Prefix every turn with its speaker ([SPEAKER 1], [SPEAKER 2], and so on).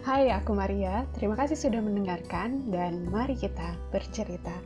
[SPEAKER 1] Hai, aku Maria. Terima kasih sudah mendengarkan dan mari kita bercerita.